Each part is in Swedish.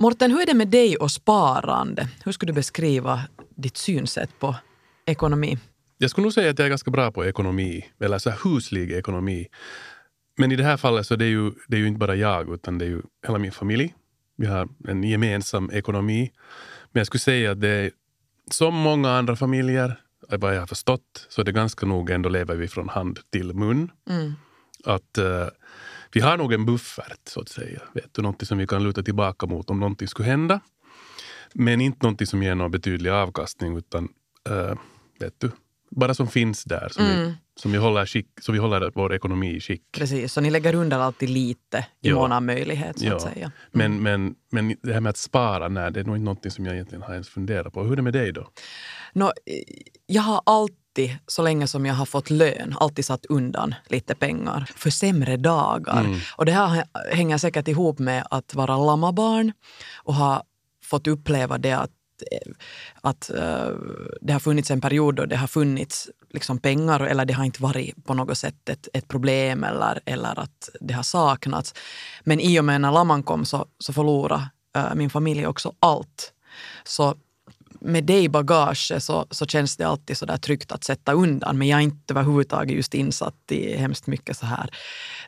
Morten, hur är det med dig och sparande? Hur skulle du beskriva ditt synsätt på ekonomi? Jag skulle nog säga att jag är ganska bra på ekonomi, eller så huslig ekonomi. Men i det här fallet så det är ju, det är ju inte bara jag, utan det är ju hela min familj. Vi har en gemensam ekonomi. Men jag skulle säga att det är som många andra familjer, vad jag har förstått, så är det ganska nog ändå lever vi från hand till mun. Mm. Att uh, vi har nog en buffert, så att säga. Vet du, någonting som vi kan luta tillbaka mot om någonting skulle hända. Men inte någonting som ger någon betydlig avkastning, utan uh, vet du, bara som finns där. Som, Mm. vi, som, vi håller skick, så vi håller vår ekonomi i skick. Precis, så ni lägger undan alltid lite i Ja. mån av möjlighet så Ja. att säga. Men, men, men det här med att spara, nej, det är nog inte någonting som jag egentligen har ens funderat på. Hur är det med dig då? Nå, eh, jag har alltid, så länge som jag har fått lön, alltid satt undan lite pengar för sämre dagar. Mm. Och det här hänger säkert ihop med att vara lammabarn och ha fått uppleva det att eh, att eh, det har funnits en period då det har funnits liksom pengar eller det har inte varit på något sätt ett, ett problem eller, eller att det har saknats. Men i och med när lamman kom så, så förlorade eh, min familj också allt. Så med det i bagaget så, så känns det alltid så där tryggt att sätta undan. Men jag är inte överhuvudtaget just insatt i hemskt mycket så här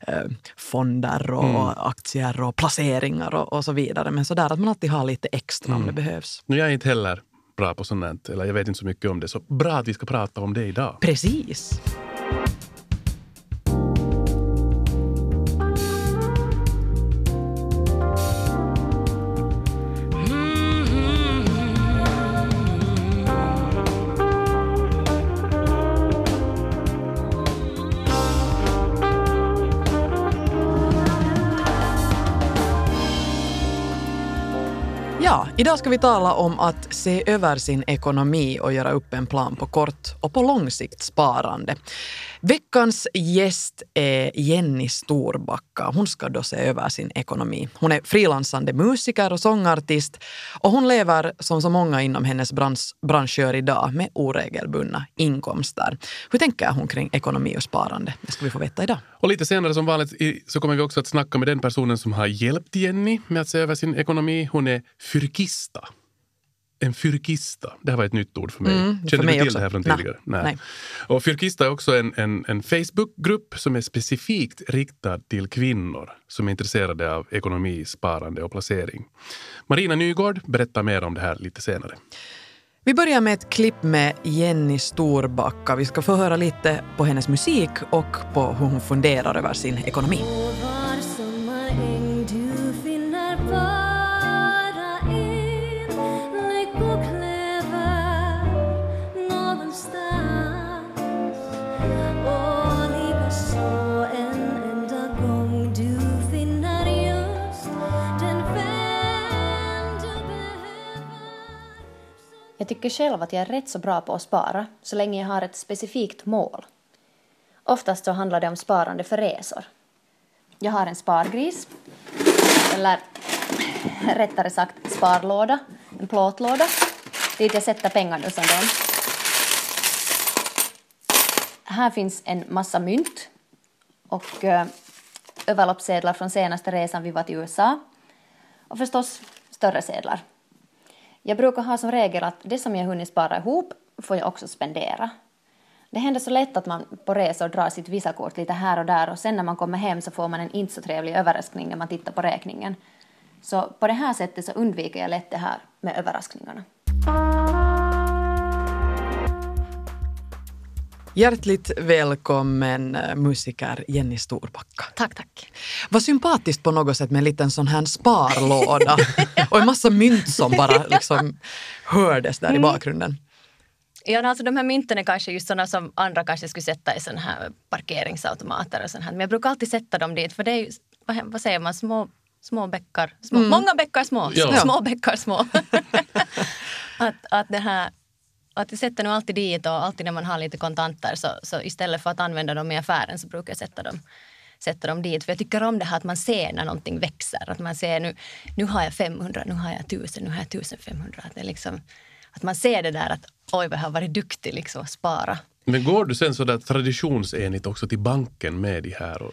eh, fonder och Mm. aktier och placeringar och, och så vidare. Men så där att man alltid har lite extra om Mm. det behövs. Nu, jag är inte heller bra på sånt, eller jag vet inte så mycket om det. Så bra att vi ska prata om det idag. Precis. Idag ska vi tala om att se över sin ekonomi och göra upp en plan på kort och på lång sikt sparande. Veckans gäst är Jenny Storbacka. Hon ska då se över sin ekonomi. Hon är frilansande musiker och sångartist och hon lever som så många inom hennes bransch, bransch gör idag med oregelbundna inkomster. Hur tänker hon kring ekonomi och sparande? Det ska vi få veta idag. Och lite senare som vanligt så kommer vi också att snacka med den personen som har hjälpt Jenny med att se över sin ekonomi. Hon är fyrkista. En fyrkista. Det här var ett nytt ord för mig. Mm, för Kände mig du till också. det här från Nej, tidigare? nej. Och fyrkista är också en, en, en Facebookgrupp som är specifikt riktad till kvinnor som är intresserade av ekonomi, sparande och placering. Marina Nygård berättar mer om det här lite senare. Vi börjar med ett klipp med Jenny Storbacka. Vi ska få höra lite på hennes musik och på hur hon funderar över sin ekonomi. Tycker själv att jag är rätt så bra på att spara så länge jag har ett specifikt mål. Oftast så handlar det om sparande för resor. Jag har en spargris, eller rättare sagt sparlåda, en plåtlåda, dit jag sätter pengarna som dem. Här finns en massa mynt och eh, överloppssedlar från senaste resan vi var till USA och förstås större sedlar. Jag brukar ha som regel att det som jag hunnit spara ihop får jag också spendera. Det händer så lätt att man på resor drar sitt Visakort lite här och där och sen när man kommer hem så får man en inte så trevlig överraskning när man tittar på räkningen. Så på det här sättet så undviker jag lätt det här med överraskningarna. Hjärtligt välkommen eh, musiker Jenny Storbacka. Tack, tack. Vad sympatiskt på något sätt med en liten sån här sparlåda och en massa mynt som bara liksom hördes där i bakgrunden. Ja, alltså de här mynten är kanske just sådana som andra kanske skulle sätta i sådana här parkeringsautomater och sånt här. Men jag brukar alltid sätta dem dit för det är ju, vad, vad säger man, små, små bäckar, små, många bäckar små, Ja. små bäckar små. att, att det här att jag sätter nog alltid dit och alltid när man har lite kontanter så, så istället för att använda dem i affären så brukar jag sätta dem, sätta dem dit. För jag tycker om det här att man ser när någonting växer. Att man ser nu, nu har jag 500, nu har jag 1000, nu har jag 1500. Att, det liksom, att man ser det där att oj vad jag har varit duktig liksom att spara. Men går du sen så där traditionsenligt också till banken med de här och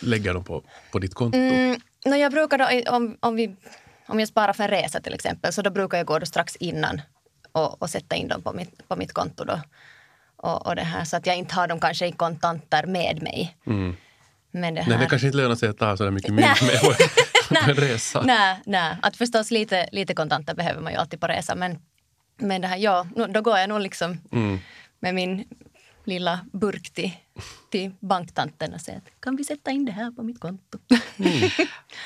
lägger dem på, på ditt konto? Mm, no, jag brukar då, om, om vi om jag sparar för en resa till exempel, så då brukar jag gå då strax innan och, och sätta in dem på mitt, på mitt konto då. Och, och det här, så att jag inte har dem kanske i kontanter med mig. Men det här, Nej, det kanske inte lönar sig att ta så där mycket mynt med på, på en resa. Nej, nej, att förstås lite, lite kontanter behöver man ju alltid på resa. Men, men det här, ja, nu- då går jag nog liksom Mm. med min lilla burk till, till banktanten och säger att kan vi sätta in det här på mitt konto?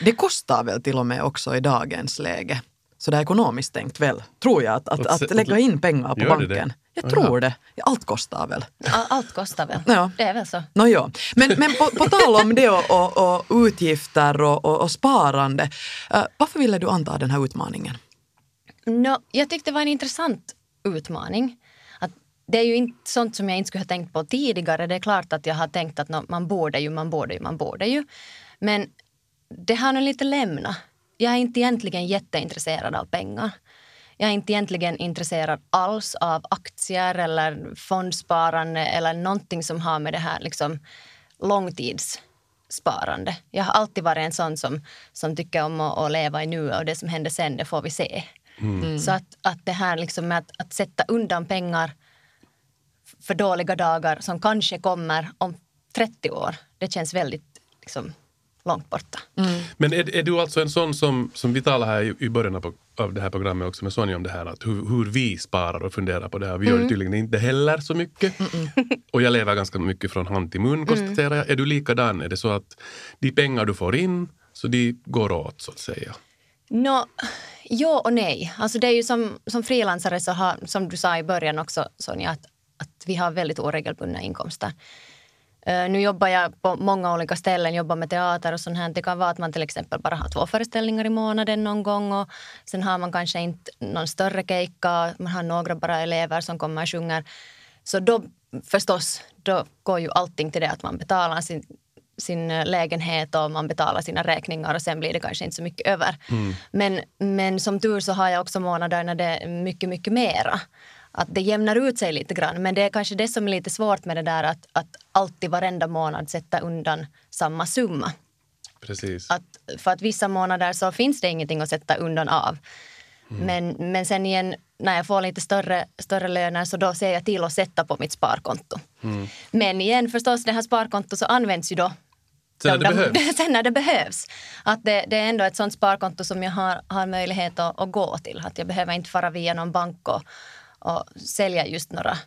Det kostar väl till och med också i dagens läge. Så det är ekonomiskt tänkt väl, tror jag, att, att, Att lägga in pengar på Gör det banken. Jag tror det. Allt kostar väl. All- Allt kostar väl? Ja. Det är väl så. No, ja. Men, men på, på tal om det och, och, och utgifter och, och, och sparande. eh, varför ville du anta den här utmaningen? No, jag tyckte det var en intressant utmaning. Att det är ju inte sånt som jag inte skulle ha tänkt på tidigare. Det är klart att jag har tänkt att nå, man borde ju, man borde ju, man borde ju. Men det har nog lite lämnat. Jag är inte egentligen jätteintresserad av pengar. Jag är inte egentligen intresserad alls av aktier eller fondsparande eller någonting som har med det här liksom långtidssparande. Jag har alltid varit en sån som, som tycker om att, att leva i nuet och det som händer sen, det får vi se. Så att, att det här liksom med att, att sätta undan pengar för dåliga dagar som kanske kommer om 30 år, det känns väldigt liksom, långt borta. Men är, är du alltså en sån som, som vi talade här i, i början av, av det här programmet också med Sonja om det här att hur, hur vi sparar och funderar på det här. Vi gör det tydligen inte heller så mycket. Och jag lever ganska mycket från hand till mun konstaterar jag. Är du likadan? Är det så att de pengar du får in, så de går åt så att säga? Nå, ja och nej. Alltså det är ju som, som frilansare, så har, som du sa i början också Sonja, att, att vi har väldigt oregelbundna inkomster. Nu jobbar jag på många olika ställen, jobbar med teater och sånt här. Det kan vara att man till exempel bara har två föreställningar i månaden någon gång och sen har man kanske inte någon större keikka, man har några bara elever som kommer och sjunger. Så då förstås, då går ju allting till det att man betalar sin, sin eh, lägenhet och man betalar sina räkningar och sen blir det kanske inte så mycket över. Men, men som tur så har jag också månader när det är mycket, mycket mera. Att det jämnar ut sig lite grann. Men det är kanske det som är lite svårt med det där att, att alltid varenda månad sätta undan samma summa. Precis. Att, för att vissa månader så finns det ingenting att sätta undan av. Men, men sen igen, när jag får lite större, större löner så då ser jag till att sätta på mitt sparkonto. Men igen förstås, det här sparkontot så används ju då Sen när det de- behövs. sen när det behövs. Att det, det är ändå ett sånt sparkonto som jag har, har möjlighet att, att gå till. Att jag behöver inte fara via någon bank och, och sälja just några,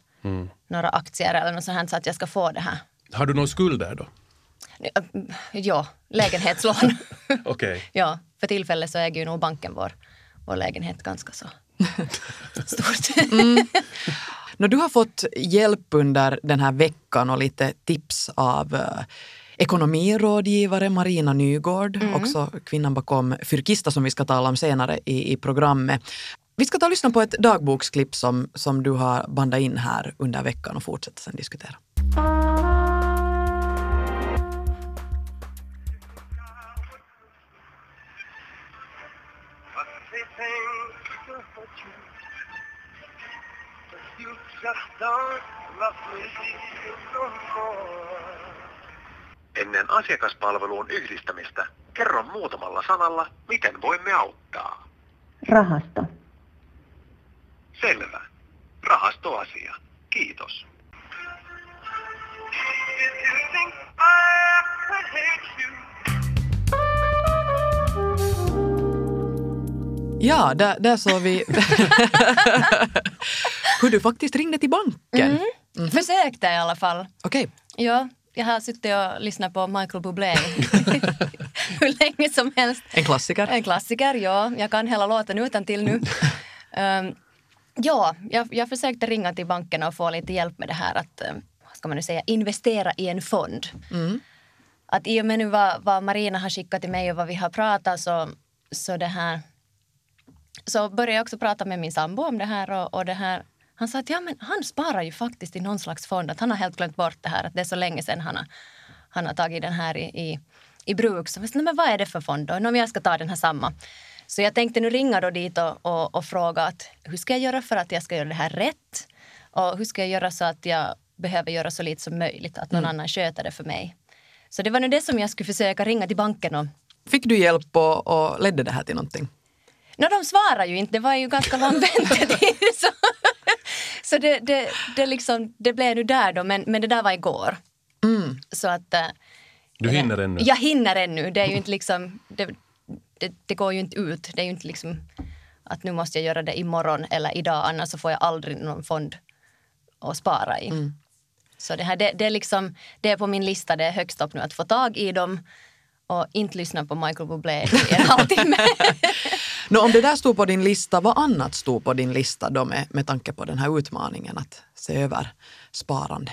några aktier eller något sånt här så att jag ska få det här. Har du någon skuld där då? Ja, lägenhetslån. Okej. ja, för tillfället så äger ju nog banken vår, vår lägenhet ganska så stort. Nå, du har fått hjälp under den här veckan och lite tips av eh, ekonomirådgivare Marina Nygård, också kvinnan bakom Fyrkista som vi ska tala om senare i, i programmet. Vi ska ta och lyssna på ett dagboksklipp som, som du har bandat in här under veckan och fortsätta sen diskutera. Ennen asiakaspalveluun yhdistämistä kerro muutamalla sanalla, miten voimme auttaa. Rahasto. Selvä. Rahastoasia. Kiitos. Ja, där, där såg vi hur du faktiskt ringde till banken. Försökte i alla fall. Okej, Ja, jag har suttit och lyssnat på Michael Bublé hur länge som helst. en klassiker. En klassiker, ja. Jag kan hela låten utan till nu. Ehm, ja, jag, jag försökte ringa till banken och få lite hjälp med det här att, eh, vad ska man nu säga, investera i en fond. Att i och med nu vad, vad Marina har skickat till mig och vad vi har pratat så, så det här så började jag också prata med min sambo om det här och, och det här han sa att ja, men han sparar ju faktiskt i någon slags fond. Att han har helt glömt bort det här. Att det är så länge sedan han har, han har tagit den här i, i, i bruk. Så jag sa, men vad är det för fond då? Men jag ska ta den här samma. Så jag tänkte nu ringa då dit och, och, och fråga att hur ska jag göra för att jag ska göra det här rätt? Och hur ska jag göra så att jag behöver göra så lite som möjligt? Att någon annan sköter det för mig. Så det var nu det som jag skulle försöka ringa till banken och Fick du hjälp och, och ledde det här till någonting? No, de svarar ju inte, det var ju ganska lång väntetid. Så, så det, det, det, liksom, det blev nu där då, men, men det där var igår. Så att... eh, Du hinner ännu. Jag hinner ännu. Det är ju inte liksom... Det, det, det går ju inte ut. Det är ju inte liksom att nu måste jag göra det imorgon eller idag annars så får jag aldrig någon fond att spara i. Så det, här, det, det, är liksom, det är på min lista, det är högst upp nu att få tag i dem och inte lyssna på Michael Bublé i en halvtimme. Nå, om det där stod på din lista, vad annat stod på din lista då med, med tanke på den här utmaningen att se över sparande?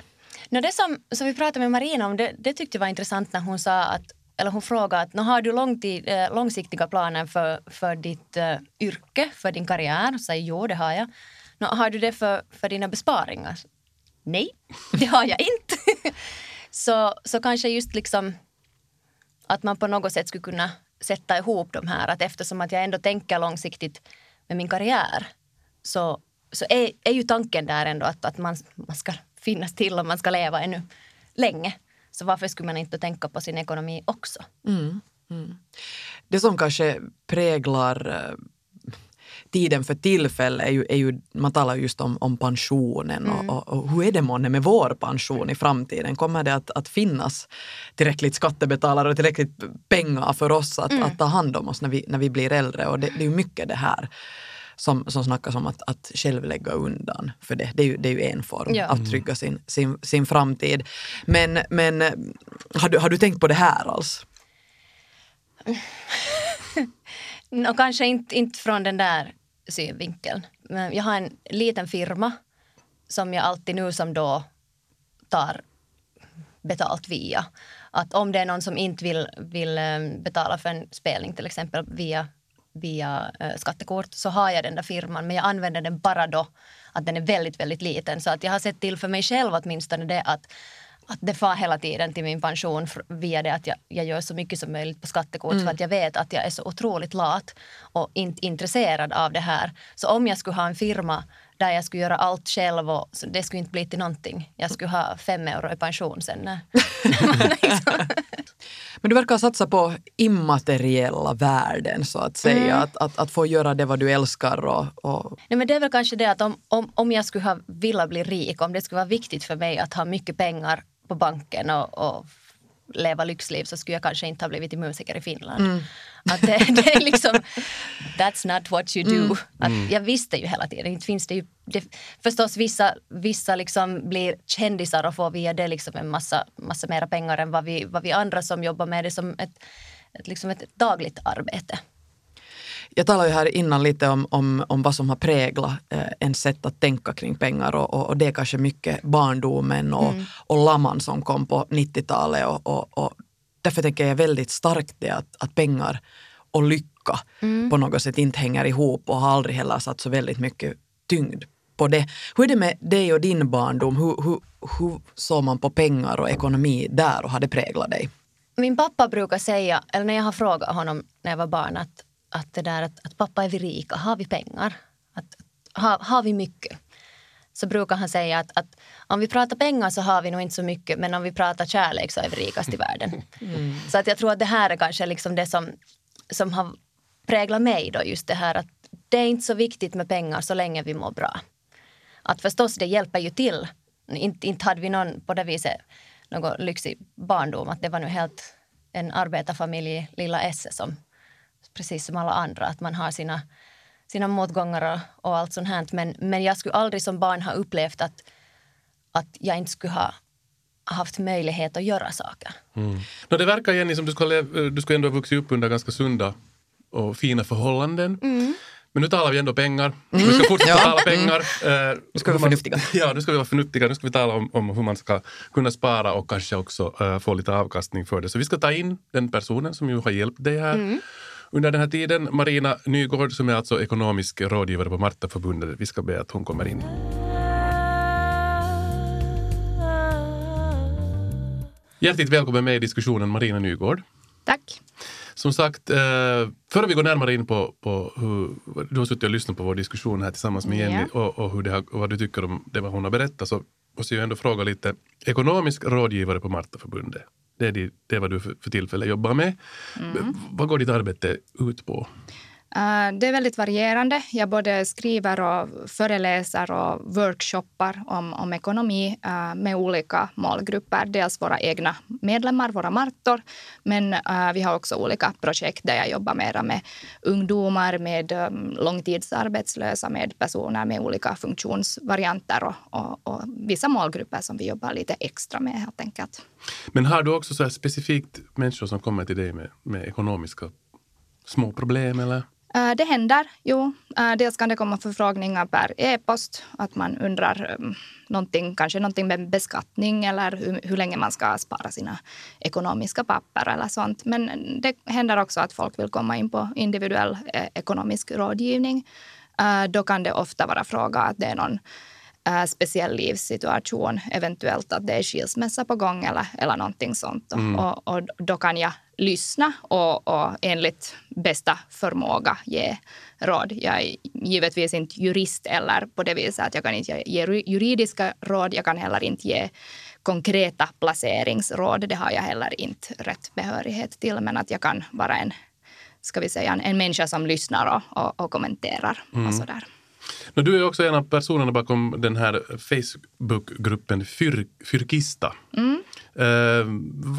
No, det som, som vi pratade med Marina om, det, det tyckte jag var intressant när hon sa att eller hon frågade att har du långtid, eh, långsiktiga planer för, för ditt eh, yrke, för din karriär? Så säger jo, det har jag. Nå, har du det för, för dina besparingar? Nej, det har jag inte. så, så kanske just liksom att man på något sätt skulle kunna sätta ihop de här. Att eftersom att jag ändå tänker långsiktigt med min karriär så, så är, är ju tanken där ändå att, att man, man ska finnas till och man ska leva ännu länge. Så varför skulle man inte tänka på sin ekonomi också? Det som kanske präglar eh, tiden för tillfället är ju, är ju man talar just om, om pensionen och, och, och hur är det månne med vår pension i framtiden? Kommer det att, att finnas tillräckligt skattebetalare och tillräckligt pengar för oss att, att ta hand om oss när vi, när vi blir äldre? Och det, det är ju mycket det här som, som snackas om att, att själv lägga undan för det. Det är ju, det är ju en form Ja. att trygga sin, sin, sin framtid. Men, men har, du, har du tänkt på det här alls? Och kanske inte, inte från den där synvinkeln. Men jag har en liten firma som jag alltid nu som då tar betalt via. Att om det är någon som inte vill, vill eh, betala för en spelning till exempel via, via eh, skattekort så har jag den där firman men jag använder den bara då att den är väldigt, väldigt liten. Så att jag har sett till för mig själv åtminstone det att att det far hela tiden till min pension via det att jag, jag gör så mycket som möjligt på skattekort för att jag vet att jag är så otroligt lat och inte intresserad av det här. Så om jag skulle ha en firma där jag skulle göra allt själv och det skulle inte bli till någonting. Jag skulle ha fem euro i pension sen. när- liksom. Men du verkar satsa på immateriella värden så att säga. Att, att, att få göra det vad du älskar och, och Nej, men det är väl kanske det att om, om, om jag skulle ha vilja bli rik, om det skulle vara viktigt för mig att ha mycket pengar på banken och, och leva lyxliv så skulle jag kanske inte ha blivit musiker i Finland. Att det, det är liksom, that's not what you do. Att jag visste ju hela tiden, inte finns det ju, det, förstås vissa, vissa liksom blir kändisar och får via det liksom en massa, massa mera pengar än vad vi, vad vi andra som jobbar med det som ett, ett, liksom ett dagligt arbete. Jag talade ju här innan lite om, om, om vad som har präglat eh, en sätt att tänka kring pengar och, och, och det är kanske mycket barndomen och, och lamman som kom på 90-talet och, och, och därför tänker jag väldigt starkt det att, att pengar och lycka på något sätt inte hänger ihop och har aldrig heller satt så väldigt mycket tyngd på det. Hur är det med dig och din barndom? Hur, hur, hur såg man på pengar och ekonomi där och har det präglat dig? Min pappa brukar säga, eller när jag har frågat honom när jag var barn, att, att det där att, att pappa är vi rika, har vi pengar? Att, har, har vi mycket? Så brukar han säga att, att om vi pratar pengar så har vi nog inte så mycket, men om vi pratar kärlek så är vi rikast i världen. Så att jag tror att det här är kanske liksom det som, som har präglat mig då, just det här att det är inte så viktigt med pengar så länge vi mår bra. Att förstås, det hjälper ju till. Inte, inte hade vi någon på det viset någon lyxig barndom. Att det var nu helt en arbetarfamilj i lilla Esse som precis som alla andra. Att man har sina, sina motgångar och, och allt sånt här. Men, men jag skulle aldrig som barn ha upplevt att, att jag inte skulle ha haft möjlighet att göra saker. No, det verkar Jenny som du skulle, lev- du skulle ändå ha vuxit upp under ganska sunda och fina förhållanden. Men nu talar vi ändå pengar. Vi ska fortsätta Ja. tala pengar. Eh, Nu ska vi vara man- förnuftiga. Ja, nu ska vi vara förnuftiga. Nu ska vi tala om, om hur man ska kunna spara och kanske också eh, få lite avkastning för det. Så vi ska ta in den personen som ju har hjälpt dig här under den här tiden. Marina Nygård som är alltså ekonomisk rådgivare på Martaförbundet. Vi ska be att hon kommer in. Hjärtligt välkommen med i diskussionen Marina Nygård. Tack. Som sagt, eh, före vi går närmare in på, på hur du har suttit och lyssnat på vår diskussion här tillsammans med Jenny och, och hur det har, vad du tycker om det vad hon har berättat så måste jag ändå fråga lite. Ekonomisk rådgivare på Martaförbundet. Det är, det, det är vad du för, för tillfället jobbar med. Vad går ditt arbete ut på? Eh, det är väldigt varierande. Jag både skriver och föreläser och workshoppar om, om ekonomi eh, med olika målgrupper. Dels våra egna medlemmar, våra martor, men eh, vi har också olika projekt där jag jobbar mera med ungdomar, med ehm, långtidsarbetslösa, med personer med olika funktionsvarianter och, och, och vissa målgrupper som vi jobbar lite extra med helt enkelt. Men har du också så här specifikt människor som kommer till dig med, med ekonomiska små problem eller? Eh, Det händer, jo. Eh, Dels kan det komma förfrågningar per e-post. Att man undrar um, någonting, kanske någonting med beskattning eller hur, hur länge man ska spara sina ekonomiska papper eller sånt. Men det händer också att folk vill komma in på individuell eh, ekonomisk rådgivning. Då kan det ofta vara fråga att det är någon speciell livssituation, eventuellt att det är skilsmässa på gång eller, eller någonting sånt. Och, och då kan jag lyssna och, och enligt bästa förmåga ge råd. Jag är givetvis inte jurist eller på det viset att jag kan inte ge juridiska råd. Jag kan heller inte ge konkreta placeringsråd. Det har jag heller inte rätt behörighet till. Men att jag kan vara en, ska vi säga, en, en människa som lyssnar och, och, och kommenterar och sådär. Men du är också en av personerna bakom den här Facebookgruppen Fyr, Fyrkista. Eh,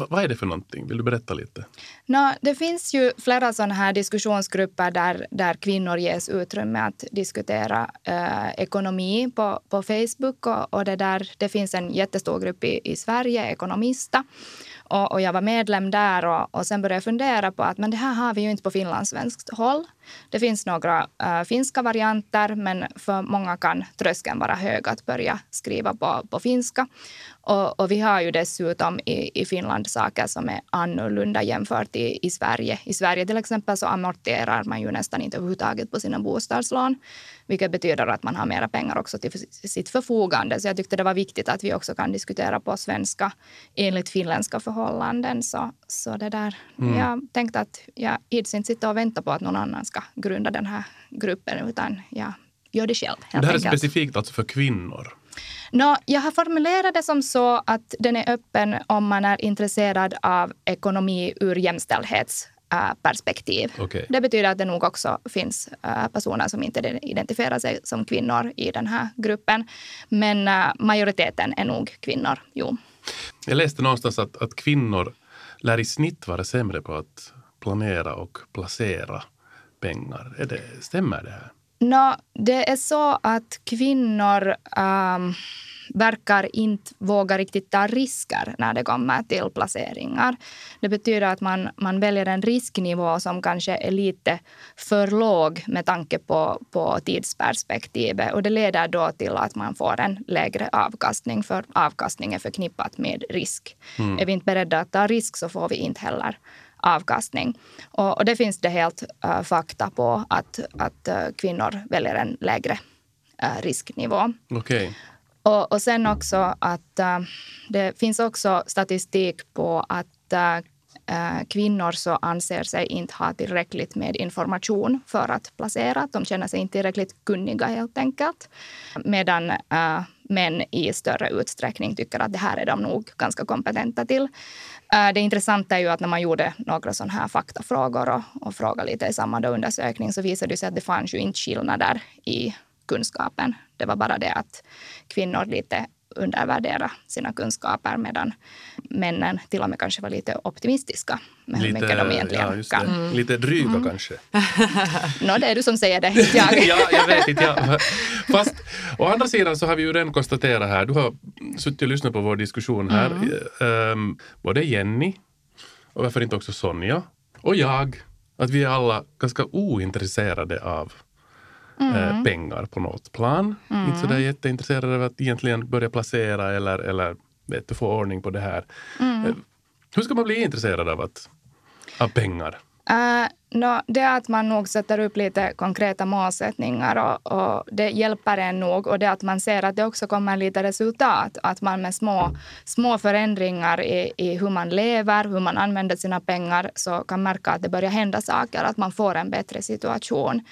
vad, är det för någonting? Vill du berätta lite? Nå, det finns ju flera sådana här diskussionsgrupper där, där kvinnor ges utrymme att diskutera eh, ekonomi på, på Facebook. Och, och det, där, det finns en jättestor grupp i, i Sverige, Ekonomista. Och, och jag var medlem där och, och sen började jag fundera på att men det här har vi ju inte på finlandssvenskt håll. Det finns några äh, finska varianter men för många kan tröskeln vara hög att börja skriva på, på finska. Och, och vi har ju dessutom i, i Finland saker som är annorlunda jämfört i, i Sverige. I Sverige till exempel så amorterar man ju nästan inte överhuvudtaget på sina bostadslån. Vilket betyder att man har mera pengar också till sitt förfogande. Så jag tyckte det var viktigt att vi också kan diskutera på svenska enligt finländska förhållanden. Så, så det där. Jag tänkte att jag ids inte sitta och vänta på att någon annan ska grunda den här gruppen utan jag gör det själv. det här är enkelt. specifikt alltså för kvinnor. Nå, jag har formulerat det som så att den är öppen om man är intresserad av ekonomi ur jämställdhetsperspektiv. Okej. Det betyder att det nog också finns äh, personer som inte identifierar sig som kvinnor i den här gruppen. Men äh, majoriteten är nog kvinnor, jo. Jag läste någonstans att, att kvinnor lär i snitt vara sämre på att planera och placera pengar. Är det, stämmer det här? Nå, det är så att kvinnor ähm, verkar inte våga riktigt ta risker när det kommer till placeringar. Det betyder att man, man väljer en risknivå som kanske är lite för låg med tanke på, på tidsperspektivet. Och det leder då till att man får en lägre avkastning, för avkastning är förknippat med risk. Är vi inte beredda att ta risk så får vi inte heller avkastning. Och, och det finns det helt äh, fakta på att, att äh, kvinnor väljer en lägre äh, risknivå. Okej. Och, och sen också att det finns också statistik på att kvinnor så anser sig inte ha tillräckligt med information för att placera. De känner sig inte tillräckligt kunniga helt enkelt. Medan män i större utsträckning tycker att det här är de nog ganska kompetenta till. Eh, det intressanta är ju att när man gjorde några sådana här faktafrågor och, och frågade lite i samma undersökning så visade det sig att det fanns ju inte skillnader i kunskapen. Det var bara det att kvinnor lite undervärderar sina kunskaper medan männen till och med kanske var lite optimistiska med hur mycket de egentligen ja, kan. Mm. Lite dryga kanske. Nå, det är du som säger det, inte jag. ja, jag vet inte. Ja. Fast å andra sidan så har vi ju redan konstaterat här, du har suttit och lyssnat på vår diskussion här, mm. både Jenny och varför inte också Sonja och jag, att vi är alla ganska ointresserade av eh, pengar på något plan. Inte så där jätteintresserade av att egentligen börja placera eller, eller vet du, få ordning på det här. Eh, hur ska man bli intresserad av, att, av pengar? Eh, uh, no, det är att man nog sätter upp lite konkreta målsättningar och, och det hjälper en nog. Och det att man ser att det också kommer lite resultat. Att man med små, små förändringar i, i hur man lever, hur man använder sina pengar så kan märka att det börjar hända saker, att man får en bättre situation.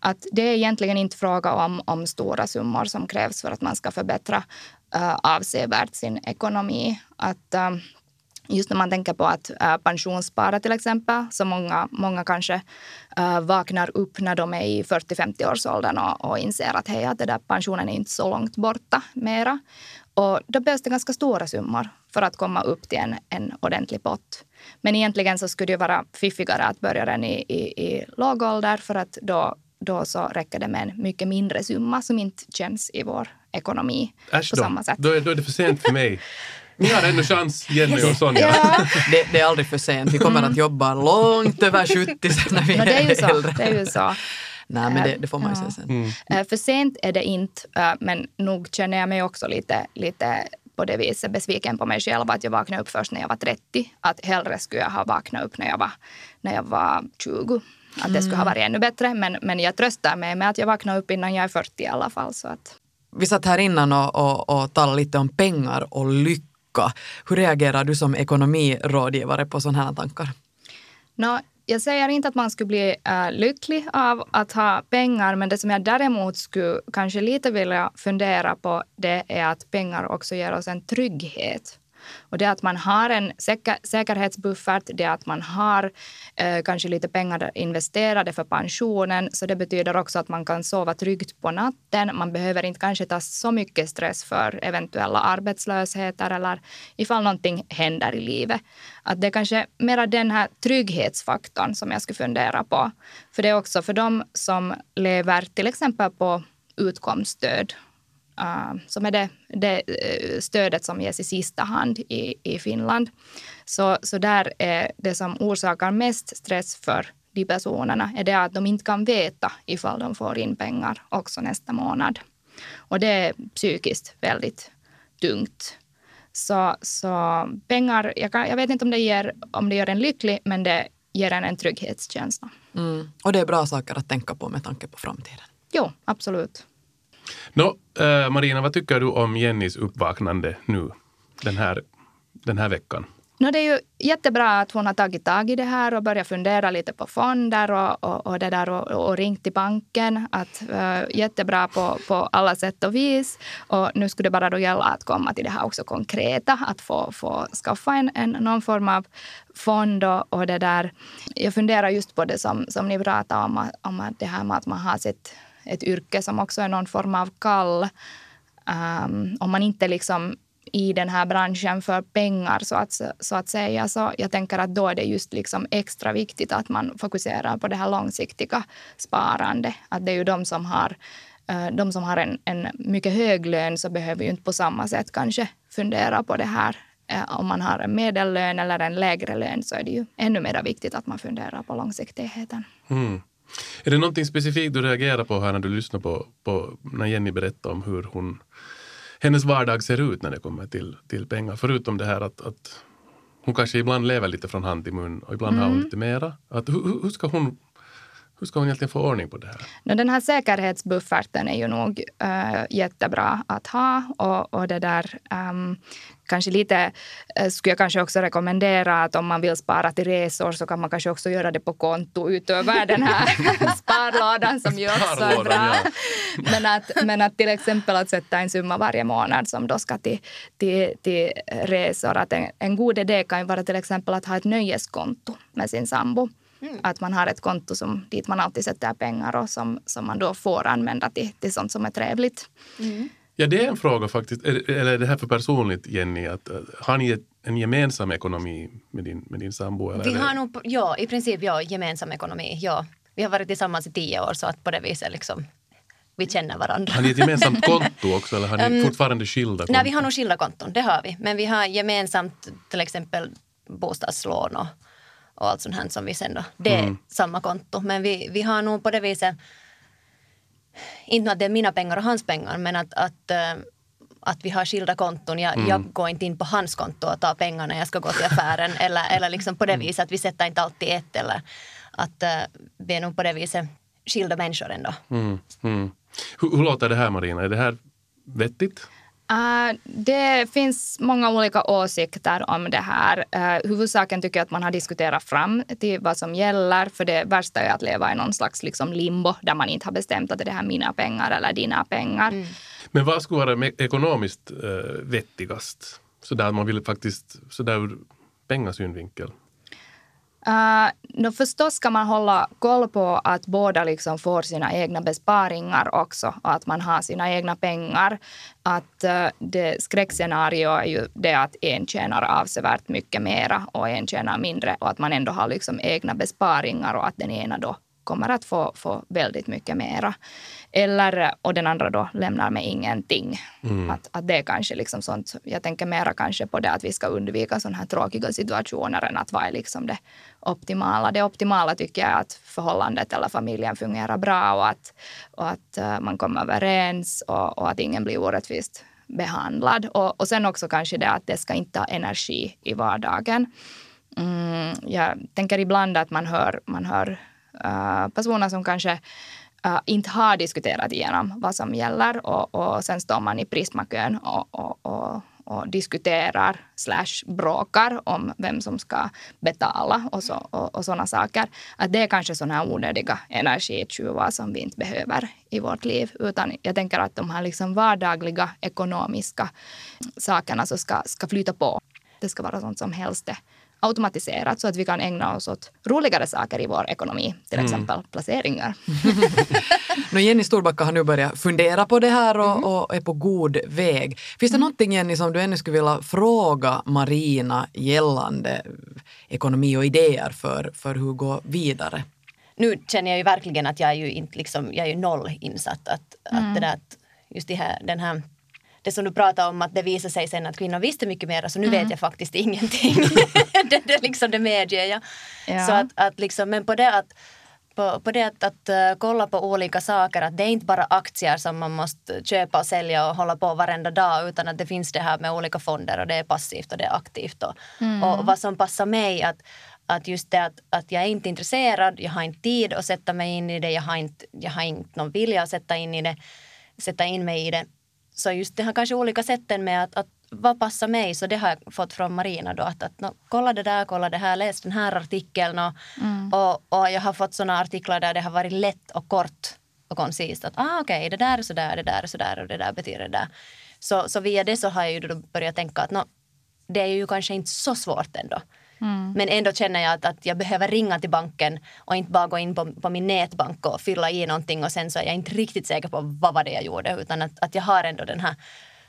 Att det är egentligen inte fråga om, om stora summor som krävs för att man ska förbättra uh, avsevärt sin ekonomi. Att, Uh, Just när man tänker på att äh, pensionsspara till exempel, så många, många kanske äh, vaknar upp när de är i 40-50-årsåldern och, och inser att hej, att det där pensionen är inte så långt borta mera. Och då behövs det ganska stora summor för att komma upp till en, en ordentlig pott. Men egentligen så skulle det vara fiffigare att börja den i, i, i låg ålder för att då, då så räcker det med en mycket mindre summa som inte känns i vår ekonomi Äsch på då. samma sätt. Då, är, då är det för sent för mig. Ni har ännu chans, Jenny och Sonja. Ja, Det, det är aldrig för sent. Vi kommer att jobba långt över 70 sen när vi no, det är ju så. äldre. Det är ju så. Nej, men det, det får man ju Ja. se sen. Eh, För sent är det inte, eh, men nog känner jag mig också lite, lite på det viset besviken på mig själv att jag vaknade upp först när jag var 30. Att hellre skulle jag ha vaknat upp när jag var, när jag var 20. Att det skulle ha varit ännu bättre. Men, men jag tröstar mig med att jag vaknade upp innan jag är 40 i alla fall. Så att, Vi satt här innan och, och, och talade lite om pengar och lycka. Hur reagerar du som ekonomirådgivare på sådana här tankar? No, jag säger inte att man skulle bli äh, lycklig av att ha pengar, men det som jag däremot skulle kanske lite vilja fundera på det är att pengar också ger oss en trygghet. Och det att man har en säker, säkerhetsbuffert, det att man har eh, kanske lite pengar investerade för pensionen. Så det betyder också att man kan sova tryggt på natten. Man behöver inte kanske ta så mycket stress för eventuella arbetslösheter eller ifall någonting händer i livet. Att det är kanske mera den här trygghetsfaktorn som jag skulle fundera på. För det är också för de som lever till exempel på utkomststöd Uh, som är det, det eh, stödet som ges i sista hand i, i Finland. Så, så där är det som orsakar mest stress för de personerna är det att de inte kan veta ifall de får in pengar också nästa månad. Och det är psykiskt väldigt tungt. Så, så pengar, jag, kan, jag vet inte om det, ger, om det gör en lycklig, men det ger en en trygghetskänsla. Mm. Och det är bra saker att tänka på med tanke på framtiden. Jo, absolut. No, eh, Marina, vad tycker du om Jennys uppvaknande nu, den här, den här veckan? No, det är ju jättebra att hon har tagit tag i det här och börjat fundera lite på fonder och, och, och, det där och, och ringt till banken. Att, uh, jättebra på, på alla sätt och vis. Och nu skulle det bara då gälla att komma till det här också konkreta. Att få, få skaffa en, en, någon form av fond. Och, och det där. Jag funderar just på det som, som ni pratade om, om det här med att man har sitt, ett yrke som också är någon form av kall. Um, om man inte liksom i den här branschen för pengar så att, så att säga. Så jag tänker att då är det just liksom extra viktigt att man fokuserar på det här långsiktiga sparandet. Att det är ju de som har, eh, de som har en, en mycket hög lön så behöver ju inte på samma sätt kanske fundera på det här. Eh, om man har en medellön eller en lägre lön så är det ju ännu mer viktigt att man funderar på långsiktigheten. Mm. Är det någonting specifikt du reagerar på här när du lyssnar på, på när Jenny berättar om hur hon, hennes vardag ser ut när det kommer till, till pengar? Förutom det här att, att hon kanske ibland lever lite från hand till mun och ibland har hon lite mera. Att, hur, hur- ska hon, hur ska hon egentligen få ordning på det här? No, den här säkerhetsbufferten är ju nog äh, jättebra att ha. Och, och det där, ehm, kanske lite äh, skulle jag kanske också rekommendera att om man vill spara till resor så kan man kanske också göra det på konto utöver den här sparlådan som ju också är bra. ja. Men, att, men att till exempel att sätta en summa varje månad som då ska till, till, till resor. Att en, en god idé kan ju vara till exempel att ha ett nöjeskonto med sin sambo. Att man har ett konto som, dit man alltid sätter pengar och som, som man då får använda till, till sånt som är trevligt. Ja, det är en fråga faktiskt. Eller är det här för personligt, Jenny? Att, har ni en gemensam ekonomi med din, med din sambo? Eller Vi har nog, ja, i princip ja, gemensam ekonomi. Ja. Vi har varit tillsammans i tio år så att på det viset liksom, vi känner varandra. Har ni ett gemensamt konto också eller har ni fortfarande skilda konton? Nej, vi har nog skilda konton, det har vi. Men vi har gemensamt till exempel bostadslån och, och allt sånt här som vi sen då, det är samma konto. Men vi, vi har nog på det viset, inte att det är mina pengar och hans pengar, men att, att, eh, att vi har skilda konton. Jag, jag går inte in på hans konto och tar pengar när jag ska gå till affären. eller, eller liksom på det viset att vi sätter inte alltid ett. Eller att eh, vi är nog på det viset skilda människor ändå. Mm, mm. Hur, hur låter det här Marina? Är det här vettigt? Uh, det finns många olika åsikter om det här. Uh, huvudsaken tycker jag att man har diskuterat fram till vad som gäller. För det värsta är att leva i någon slags liksom limbo där man inte har bestämt att det här är mina pengar eller dina pengar. Men vad skulle vara ekonomiskt eh, vettigast? Så där man vill faktiskt, så där ur pengasynvinkel? Uh, no förstås ska man hålla koll på att båda liksom får sina egna besparingar också och att man har sina egna pengar. Att uh, det skräckscenario är ju det att en tjänar avsevärt mycket mera och en tjänar mindre och att man ändå har liksom egna besparingar och att den ena då kommer att få, få väldigt mycket mera. Eller, och den andra då lämnar med ingenting. Att, att det är kanske liksom sånt, jag tänker mera kanske på det att vi ska undvika sådana här tråkiga situationer än att vad är liksom det optimala. Det optimala tycker jag är att förhållandet eller familjen fungerar bra och att, och att eh, man kommer överens och, och att ingen blir orättvist behandlad. Och, och sen också kanske det att det ska inte ta energi i vardagen. Mm, jag tänker ibland att man hör, man hör uh, personer som kanske uh, inte har diskuterat igenom vad som gäller och, och sen står man i Prismakön och, och, och, och diskuterar slash bråkar om vem som ska betala och, så, och, och sådana saker. Att det är kanske sådana här onödiga energitjuvar som vi inte behöver i vårt liv. Utan jag tänker att de här liksom vardagliga ekonomiska sakerna så ska, ska flyta på. Det ska vara sånt som helst är automatiserat så att vi kan ägna oss åt roligare saker i vår ekonomi, till exempel placeringar. No, Jenny Storbacka har nu börjat fundera på det här och, Mm. och är på god väg. Finns det någonting Jenny som du ännu skulle vilja fråga Marina gällande ekonomi och idéer för, för hur gå vidare? nu känner jag ju verkligen att jag är ju inte liksom, jag är ju noll insatt. Att, att det där, att just det här, den här det som du pratade om att det visar sig sen att kvinnor visste mycket mer, så nu vet jag faktiskt ingenting. det, det, liksom, det medger jag. Ja. Så att, att liksom, men på det att på, på det att, att eh, kolla på olika saker, att det är inte bara aktier som man måste köpa och sälja och hålla på varenda dag, utan att det finns det här med olika fonder och det är passivt och det är aktivt. Och, och vad som passar mig, att, att just det att, att jag är inte intresserad, jag har inte tid att sätta mig in i det, jag har inte, jag har inte någon vilja att sätta in, i det, sätta in mig i det. Så just det här kanske olika sätten med att, att vad passar mig, så det har jag fått från Marina då. Att, att no, kolla det där, kolla det här, läs den här artikeln. Och, och, och jag har fått sådana artiklar där det har varit lätt och kort och koncist. Att ah, okej, det där är så där, det där är så där och det där betyder det där. Så, så via det så har jag ju då börjat tänka att no, det är ju kanske inte så svårt ändå. Men ändå känner jag att, att jag behöver ringa till banken och inte bara gå in på, på min nätbank och fylla i någonting och sen så är jag inte riktigt säker på vad var det jag gjorde utan att, att jag har ändå den här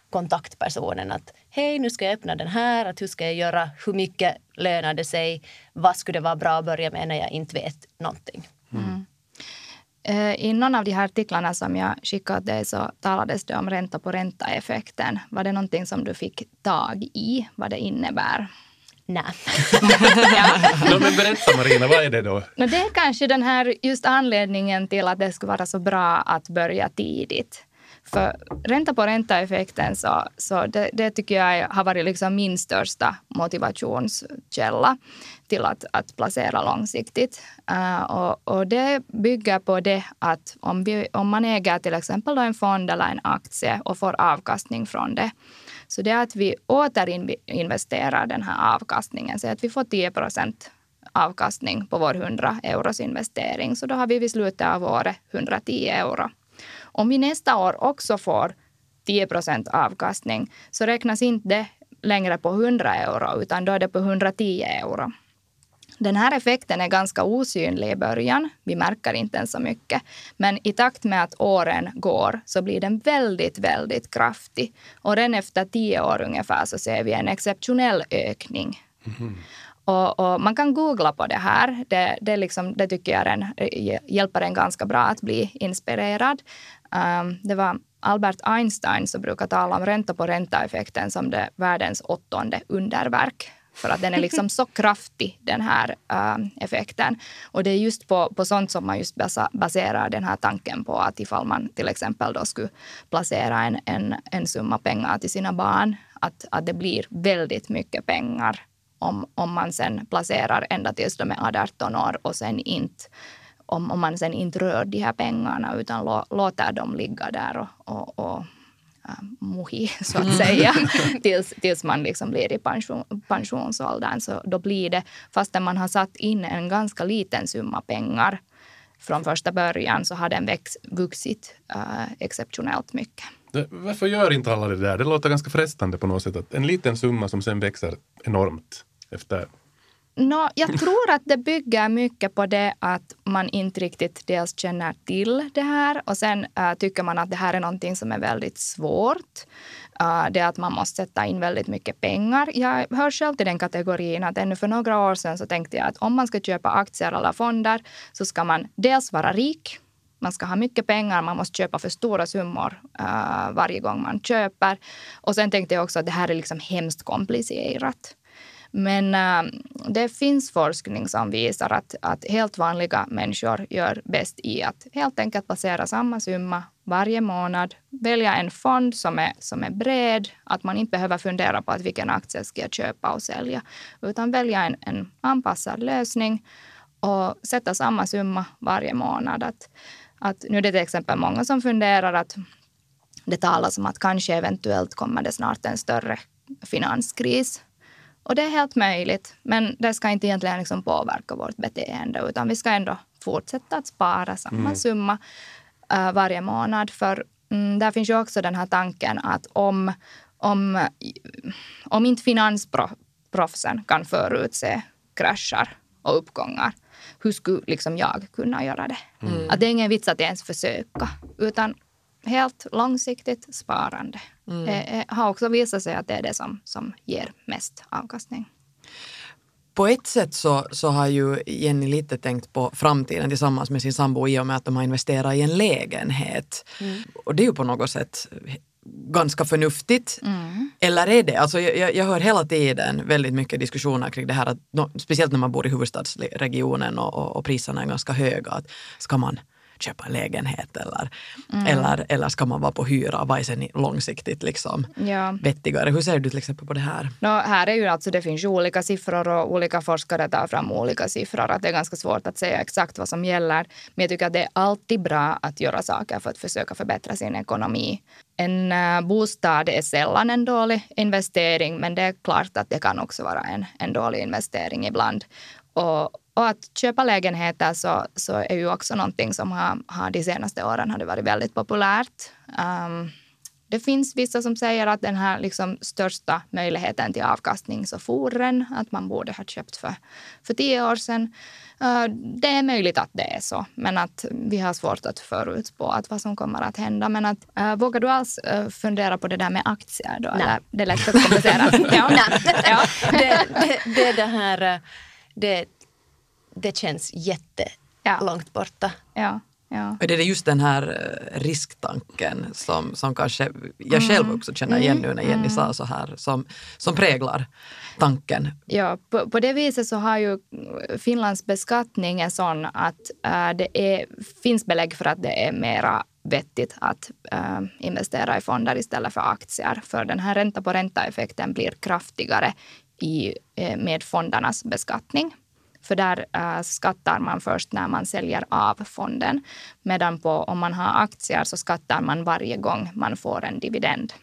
kontaktpersonen att hej nu ska jag öppna den här, att hur ska jag göra, hur mycket lönar det sig, vad skulle det vara bra att börja med när jag inte vet någonting. Eh, I någon av de här artiklarna som jag skickade åt dig så talades det om ränta på ränta-effekten. Var det någonting som du fick tag i, vad det innebär? Nej. no, men berätta Marina, vad är det då? No, det är kanske den här just anledningen till att det skulle vara så bra att börja tidigt. För ränta på ränta-effekten så, så det, det tycker jag har varit liksom min största motivationskälla till att, att placera långsiktigt. Uh, och, och det bygger på det att om, vi, om man äger till exempel en fond eller en aktie och får avkastning från det, så det är att vi återinvesterar den här avkastningen, så att vi får 10 procent avkastning på vår 100 euros investering. Så då har vi vid slutet av året 110 euro. Om vi nästa år också får 10 procent avkastning så räknas inte det längre på 100 euro utan då är det på 110 euro. Den här effekten är ganska osynlig i början. Vi märker inte ens så mycket. Men i takt med att åren går så blir den väldigt, väldigt kraftig. Och redan efter tio år ungefär så ser vi en exceptionell ökning. Och, och man kan googla på det här. Det, det, liksom, det tycker jag en, hjälper en ganska bra att bli inspirerad. Um, det var Albert Einstein som brukar tala om ränta på ränta-effekten som det världens åttonde underverk. För att den är liksom så kraftig, den här äh, effekten. Och det är just på, på sånt som man just basa, baserar den här tanken på att ifall man till exempel då skulle placera en, en, en summa pengar till sina barn, att, att det blir väldigt mycket pengar om, om man sen placerar ända tills de är 18 år och sen inte om, om man sen inte rör de här pengarna utan lå, låter dem ligga där och, och, och äh, mohi, så att säga, tills, tills man liksom blir i pension, pensionsåldern. Så då blir det, fastän man har satt in en ganska liten summa pengar från första början, så har den växt, vuxit äh, exceptionellt mycket. Det- Varför gör inte alla det där? Det låter ganska frestande på något sätt. Att en liten summa som sen växer enormt. efter No, jag tror att det bygger mycket på det att man inte riktigt dels känner till det här och sen äh, tycker man att det här är någonting som är väldigt svårt. Äh, det att man måste sätta in väldigt mycket pengar. Jag hör själv till den kategorin att ännu för några år sedan så tänkte jag att om man ska köpa aktier eller fonder så ska man dels vara rik man ska ha mycket pengar, man måste köpa för stora summor äh, varje gång man köper. Och sen tänkte jag också att det här är liksom hemskt komplicerat. Men äh, det finns forskning som visar att, att helt vanliga människor gör bäst i att helt enkelt placera samma summa varje månad, välja en fond som är, som är bred, att man inte behöver fundera på att vilken aktie ska jag köpa och sälja, utan välja en, en anpassad lösning och sätta samma summa varje månad. Att, att nu är det till exempel många som funderar att det talas om att kanske eventuellt kommer det snart en större finanskris. Och det är helt möjligt, men det ska inte egentligen liksom påverka vårt beteende utan vi ska ändå fortsätta att spara samma Mm. summa äh, varje månad. För mm, där finns ju också den här tanken att om, om, om inte finansproffsen kan förutse krascher och uppgångar, hur skulle liksom jag kunna göra det? Att det är ingen vits att ens försöka, utan helt långsiktigt sparande eh, eh, har också visat sig att det är det som, som ger mest avkastning. På ett sätt så, så har ju Jenny lite tänkt på framtiden tillsammans med sin sambo i och med att de har investerat i en lägenhet. Och det är ju på något sätt ganska förnuftigt. Eller är det? Alltså jag- jag, hör hela tiden väldigt mycket diskussioner kring det här, att, speciellt när man bor i huvudstadsregionen och, och, och priserna är ganska höga. Att ska man köpa en lägenhet eller, eller, eller ska man vara på hyra? Vad är sen långsiktigt liksom Ja. vettigare? Hur ser du till exempel på det här? Nå, här är ju alltså, det finns ju olika siffror och olika forskare tar fram olika siffror. Att det är ganska svårt att säga exakt vad som gäller. Men jag tycker att det är alltid bra att göra saker för att försöka förbättra sin ekonomi. En eh, bostad är sällan en dålig investering, men det är klart att det kan också vara en, en dålig investering ibland. Och, och att köpa lägenheter så, så är ju också någonting som har, har de senaste åren har det varit väldigt populärt. Um, det finns vissa som säger att den här liksom största möjligheten till avkastning så for den, att man borde ha köpt för, för tio år sedan. Eh, Det är möjligt att det är så, men att vi har svårt att förutspå att vad som kommer att hända. Men att, äh, vågar du alls äh, fundera på det där med aktier? Då? Nej. Eller, det lät för komplicerat. ja. ja. det, det, det, är det här, eh, det, det känns Ja. jättelångt borta. ja, ja. Det är just den här eh, risktanken som, som kanske jag själv också känner igen nu när Jenny sa så här, som, som präglar tanken. Ja, på, på det viset så har ju Finlands beskattning är sån att äh, det är, finns belägg för att det är mera vettigt att äh, investera i fonder istället för aktier. För den här ränta på ränta-effekten blir kraftigare i, eh, med fondernas beskattning. För där äh, skattar man först när man säljer av fonden. Medan på, om man har aktier så skattar man varje gång man får en dividend.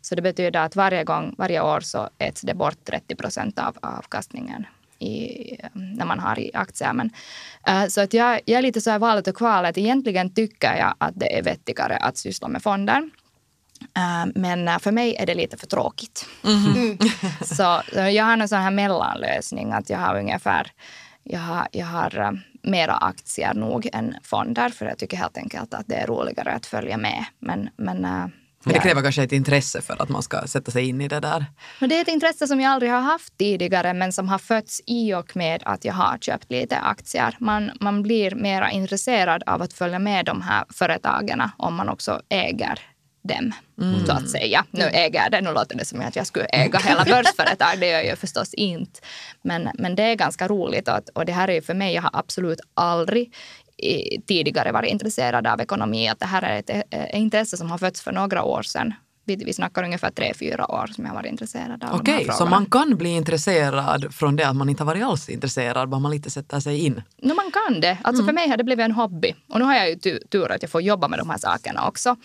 Så det betyder att varje gång, varje år så äts det bort 30 procent av avkastningen i, när man har i aktier. Men, äh, så att jag, jag är lite så här valet och kvalet. Egentligen tycker jag att det är vettigare att syssla med fonder. Äh, men äh, för mig är det lite för tråkigt. så, så jag har en sån här mellanlösning att jag har ungefär jag har, jag har äh, mera aktier nog än fonder för jag tycker helt enkelt att det är roligare att följa med. Men, men, Men det jag- kräver kanske ett intresse för att man ska sätta sig in i det där. men det är ett intresse som jag aldrig har haft tidigare men som har fötts i och med att jag har köpt lite aktier. Man, man blir mer intresserad av att följa med de här företagen om man också äger dem, så att säga. Nu äger det, nu låter det som att jag skulle äga hela börsföretag, det gör jag förstås inte. Men, men det är ganska roligt och, och det här är ju för mig, jag har absolut aldrig i- tidigare varit intresserad av ekonomi. Att det här är ett eh, intresse som har fötts för några år sedan. Vi, vi snackar ungefär tre, fyra år som jag varit intresserad av Okej, här så man kan bli intresserad från det att man inte har varit alls intresserad, bara man lite sätter sig in. No, man kan det. Alltså För mig har det blivit en hobby. Och nu har jag ju tu- tur att jag får jobba med de här sakerna också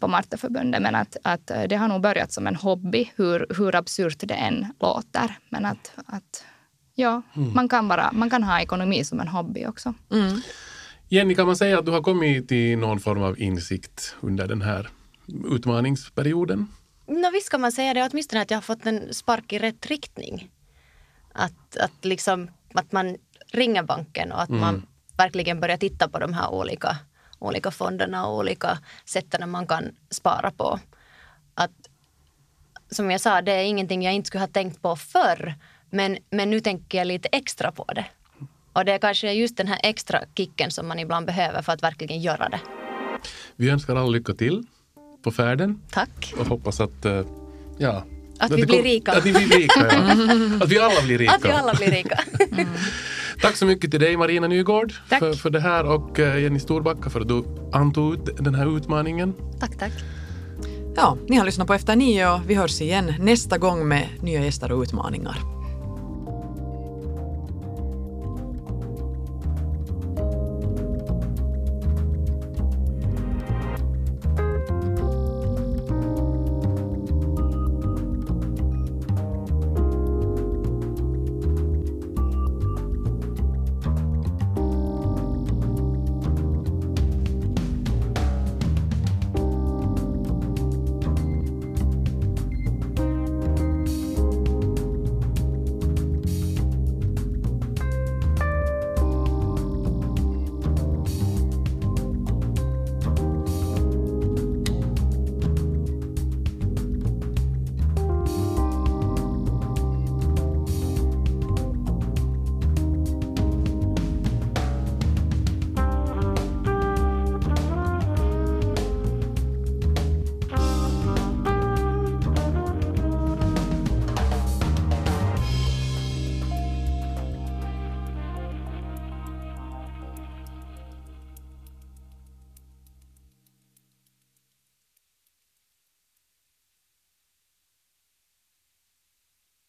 på Marteförbundet. Men att, att äh, det har nog börjat som en hobby, hur, hur absurt det än låter. Men att, att ja, man, kan vara, man kan ha ekonomi som en hobby också. Jenny, kan man säga att du har kommit till någon form av insikt under den här utmaningsperioden? No, visst kan man säga det, åtminstone att jag har fått en spark i rätt riktning. Att, att, liksom, att man ringer banken och att man verkligen börjar titta på de här olika, olika fonderna och olika sätten man kan spara på. Att, som jag sa, det är ingenting jag inte skulle ha tänkt på förr. Men, men nu tänker jag lite extra på det. Och det är kanske just den här extra kicken som man ibland behöver för att verkligen göra det. Vi önskar alla lycka till på färden Tack. och hoppas att, eh, ja, Att vi blir rika. Att vi blir rika, ja. Att vi alla blir rika. Att vi alla blir rika. Tack så mycket till dig Marina Nygård Tack. för, för det här och eh, Jenny Storbacka för att du antog den här utmaningen. tack, tack. Ja, ni har lyssnat på Efter nio och vi hörs igen nästa gång med nya gäster och utmaningar.